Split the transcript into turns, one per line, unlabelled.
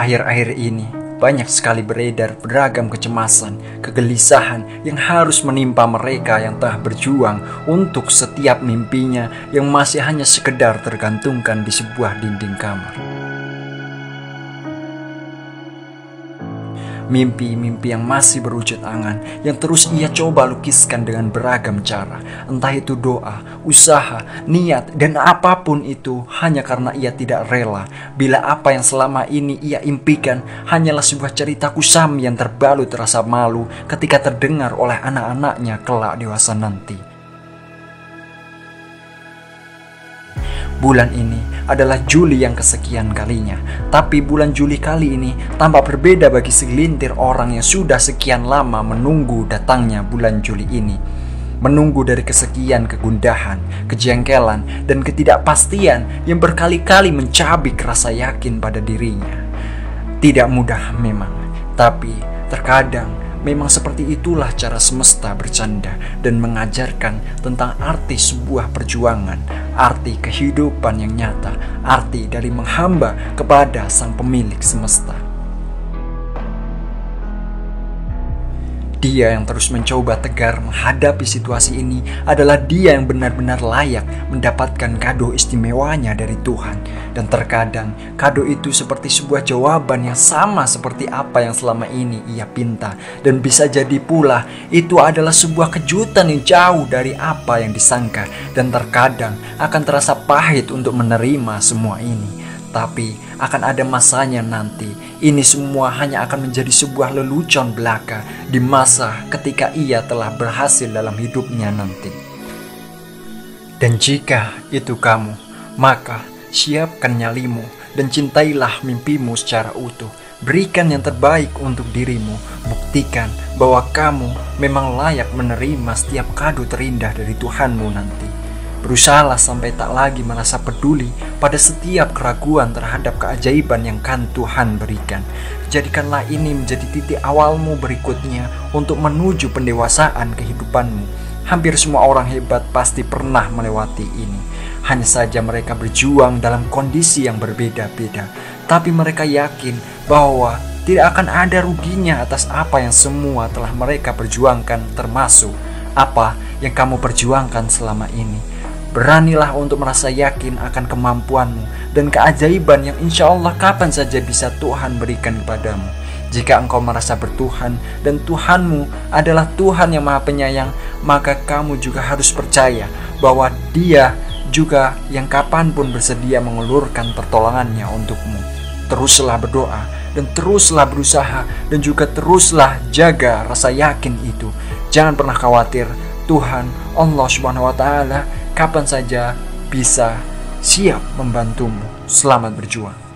Akhir-akhir ini banyak sekali beredar beragam kecemasan, kegelisahan yang harus menimpa mereka yang telah berjuang untuk setiap mimpinya yang masih hanya sekedar tergantungkan di sebuah dinding kamar. Mimpi-mimpi yang masih berwujud angan yang terus ia coba lukiskan dengan beragam cara. Entah itu doa, usaha, niat, dan apa pun itu hanya karena ia tidak rela. Bila apa yang selama ini ia impikan hanyalah sebuah cerita kusam yang terbalut rasa malu ketika terdengar oleh anak-anaknya kelak dewasa nanti. Bulan ini adalah Juli yang kesekian kalinya, tapi bulan Juli kali ini tampak berbeda bagi segelintir orang yang sudah sekian lama menunggu datangnya bulan Juli ini. Menunggu dari kesekian kegundahan, kejengkelan, dan ketidakpastian yang berkali-kali mencabik rasa yakin pada dirinya. Tidak mudah memang, tapi terkadang Memang seperti itulah cara semesta bercanda dan mengajarkan tentang arti sebuah perjuangan, arti kehidupan yang nyata, arti dari menghamba kepada Sang Pemilik semesta. Dia yang terus mencoba tegar menghadapi situasi ini adalah dia yang benar-benar layak mendapatkan kado istimewanya dari Tuhan. Dan terkadang kado itu seperti sebuah jawaban yang sama seperti apa yang selama ini ia pinta. Dan bisa jadi pula itu adalah sebuah kejutan yang jauh dari apa yang disangka. Dan terkadang akan terasa pahit untuk menerima semua ini. Tapi akan ada masanya nanti. Ini semua hanya akan menjadi sebuah lelucon belaka di masa ketika ia telah berhasil dalam hidupnya nanti. Dan jika itu kamu, maka siapkan nyalimu dan cintailah mimpimu secara utuh. Berikan yang terbaik untuk dirimu. Buktikan bahwa kamu memang layak menerima setiap kado terindah dari Tuhanmu nanti. Berusahalah sampai tak lagi merasa peduli pada setiap keraguan terhadap keajaiban yang kan Tuhan berikan. Jadikanlah ini menjadi titik awalmu berikutnya untuk menuju pendewasaan kehidupanmu. Hampir semua orang hebat pasti pernah melewati ini. Hanya saja mereka berjuang dalam kondisi yang berbeda-beda. Tapi mereka yakin bahwa tidak akan ada ruginya atas apa yang semua telah mereka perjuangkan termasuk apa yang kamu perjuangkan selama ini. Beranilah untuk merasa yakin akan kemampuanmu dan keajaiban yang insya Allah kapan saja bisa Tuhan berikan kepadamu. Jika engkau merasa bertuhan dan Tuhanmu adalah Tuhan yang maha penyayang, maka kamu juga harus percaya bahwa dia juga yang kapan pun bersedia mengulurkan pertolongannya untukmu. Teruslah berdoa dan teruslah berusaha dan juga teruslah jaga rasa yakin itu. Jangan pernah khawatir, Tuhan Allah Subhanahu wa taala kapan saja bisa siap membantumu. Selamat berjuang.